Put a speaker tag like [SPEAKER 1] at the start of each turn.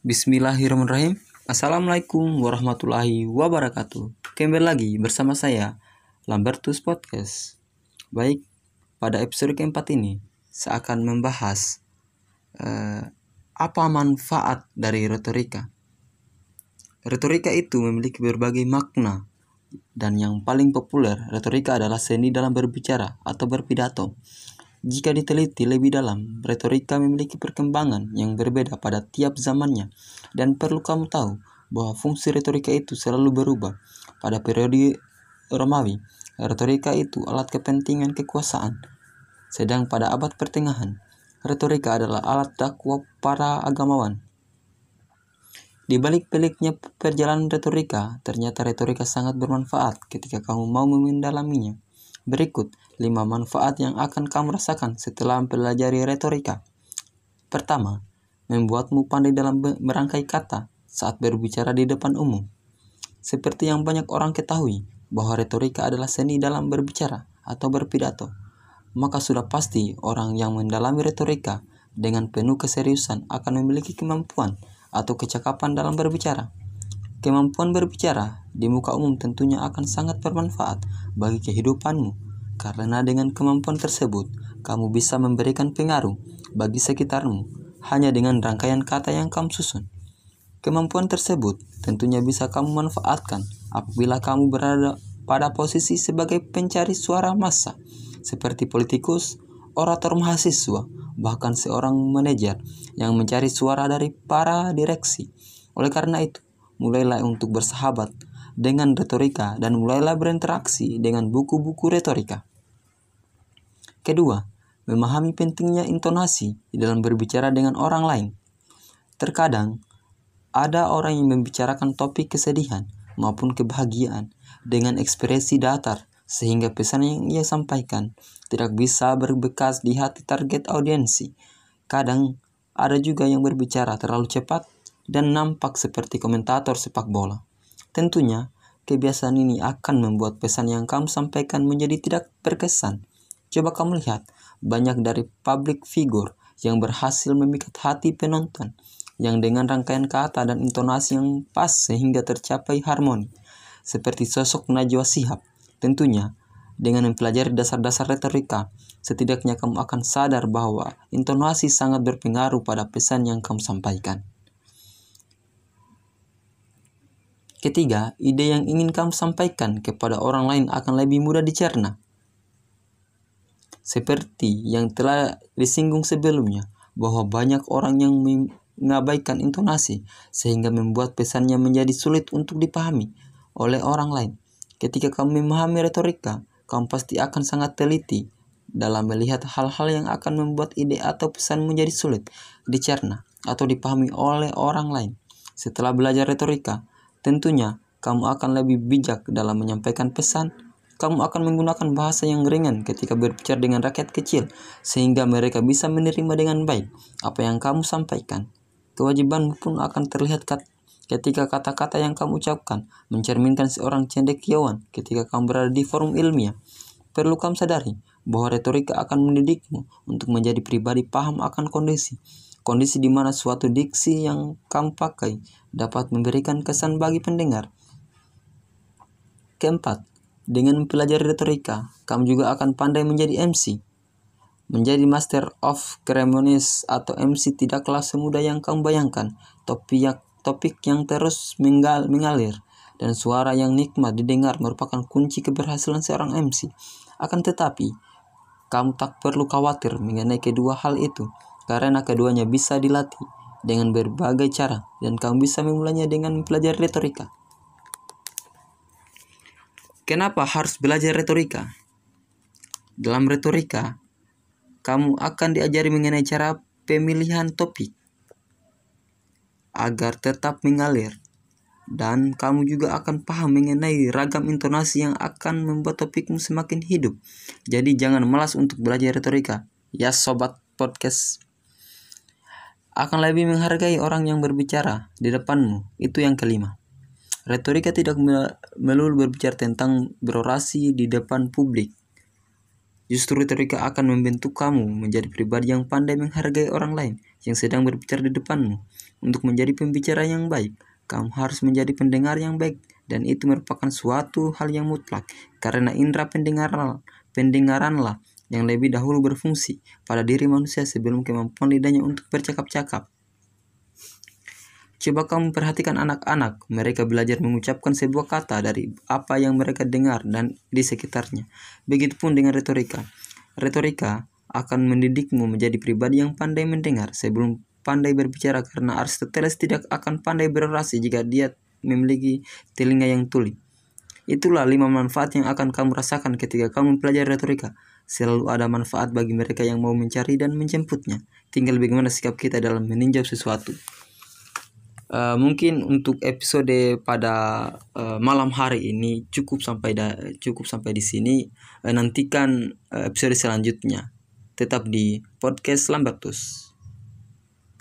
[SPEAKER 1] Bismillahirrahmanirrahim. Assalamualaikum warahmatullahi wabarakatuh. Kembali lagi bersama saya, Lambertus Podcast. Baik, pada episode keempat ini, saya akan membahas eh, apa manfaat dari retorika. Retorika itu memiliki berbagai makna, dan yang paling populer, retorika adalah seni dalam berbicara atau berpidato. Jika diteliti lebih dalam, retorika memiliki perkembangan yang berbeda pada tiap zamannya, dan perlu kamu tahu bahwa fungsi retorika itu selalu berubah. Pada periode Romawi, retorika itu alat kepentingan kekuasaan, sedang pada abad pertengahan, retorika adalah alat dakwah para agamawan. Di balik-baliknya perjalanan retorika, ternyata retorika sangat bermanfaat ketika kamu mau mendalaminya. Berikut 5 manfaat yang akan kamu rasakan setelah mempelajari retorika. Pertama, membuatmu pandai dalam merangkai kata saat berbicara di depan umum. Seperti yang banyak orang ketahui, bahwa retorika adalah seni dalam berbicara atau berpidato. Maka sudah pasti orang yang mendalami retorika dengan penuh keseriusan akan memiliki kemampuan atau kecakapan dalam berbicara. Kemampuan berbicara di muka umum tentunya akan sangat bermanfaat bagi kehidupanmu karena dengan kemampuan tersebut, kamu bisa memberikan pengaruh bagi sekitarmu hanya dengan rangkaian kata yang kamu susun. Kemampuan tersebut tentunya bisa kamu manfaatkan apabila kamu berada pada posisi sebagai pencari suara massa, seperti politikus, orator mahasiswa, bahkan seorang manajer yang mencari suara dari para direksi. Oleh karena itu, mulailah untuk bersahabat dengan retorika dan mulailah berinteraksi dengan buku-buku retorika. Kedua, memahami pentingnya intonasi dalam berbicara dengan orang lain. Terkadang, ada orang yang membicarakan topik kesedihan maupun kebahagiaan dengan ekspresi datar sehingga pesan yang ia sampaikan tidak bisa berbekas di hati target audiensi. Kadang, ada juga yang berbicara terlalu cepat dan nampak seperti komentator sepak bola. Tentunya, kebiasaan ini akan membuat pesan yang kamu sampaikan menjadi tidak berkesan Coba kamu lihat, banyak dari public figure yang berhasil memikat hati penonton, yang dengan rangkaian kata dan intonasi yang pas sehingga tercapai harmoni, seperti sosok Najwa Sihab. Tentunya, dengan mempelajari dasar-dasar retorika, setidaknya kamu akan sadar bahwa intonasi sangat berpengaruh pada pesan yang kamu sampaikan. Ketiga, ide yang ingin kamu sampaikan kepada orang lain akan lebih mudah dicerna. Seperti yang telah disinggung sebelumnya, bahwa banyak orang yang mengabaikan intonasi sehingga membuat pesannya menjadi sulit untuk dipahami oleh orang lain. Ketika kamu memahami retorika, kamu pasti akan sangat teliti dalam melihat hal-hal yang akan membuat ide atau pesan menjadi sulit dicerna atau dipahami oleh orang lain. Setelah belajar retorika, tentunya kamu akan lebih bijak dalam menyampaikan pesan kamu akan menggunakan bahasa yang ringan ketika berbicara dengan rakyat kecil, sehingga mereka bisa menerima dengan baik apa yang kamu sampaikan. Kewajibanmu pun akan terlihat ketika kata-kata yang kamu ucapkan mencerminkan seorang cendekiawan ketika kamu berada di forum ilmiah. Perlu kamu sadari bahwa retorika akan mendidikmu untuk menjadi pribadi paham akan kondisi. Kondisi di mana suatu diksi yang kamu pakai dapat memberikan kesan bagi pendengar. Keempat, dengan mempelajari retorika, kamu juga akan pandai menjadi MC. Menjadi Master of Ceremonies atau MC tidaklah semudah yang kamu bayangkan. Topik topik yang terus mengal, mengalir dan suara yang nikmat didengar merupakan kunci keberhasilan seorang MC. Akan tetapi, kamu tak perlu khawatir mengenai kedua hal itu, karena keduanya bisa dilatih dengan berbagai cara, dan kamu bisa memulainya dengan mempelajari retorika. Kenapa harus belajar retorika? Dalam retorika, kamu akan diajari mengenai cara pemilihan topik agar tetap mengalir dan kamu juga akan paham mengenai ragam intonasi yang akan membuat topikmu semakin hidup. Jadi jangan malas untuk belajar retorika. Ya sobat podcast. Akan lebih menghargai orang yang berbicara di depanmu. Itu yang kelima. Retorika tidak melulu berbicara tentang berorasi di depan publik. Justru retorika akan membentuk kamu menjadi pribadi yang pandai menghargai orang lain yang sedang berbicara di depanmu. Untuk menjadi pembicara yang baik, kamu harus menjadi pendengar yang baik dan itu merupakan suatu hal yang mutlak karena indera pendengaran pendengaranlah yang lebih dahulu berfungsi pada diri manusia sebelum kemampuan lidahnya untuk bercakap-cakap. Coba kamu perhatikan anak-anak, mereka belajar mengucapkan sebuah kata dari apa yang mereka dengar dan di sekitarnya. Begitupun dengan retorika. Retorika akan mendidikmu menjadi pribadi yang pandai mendengar sebelum pandai berbicara karena Aristoteles tidak akan pandai berorasi jika dia memiliki telinga yang tuli. Itulah lima manfaat yang akan kamu rasakan ketika kamu mempelajari retorika. Selalu ada manfaat bagi mereka yang mau mencari dan menjemputnya. Tinggal bagaimana sikap kita dalam meninjau sesuatu. Uh, mungkin untuk episode pada uh, malam hari ini cukup sampai da cukup sampai di sini. Uh, nantikan uh, episode selanjutnya. Tetap di podcast Lambertus.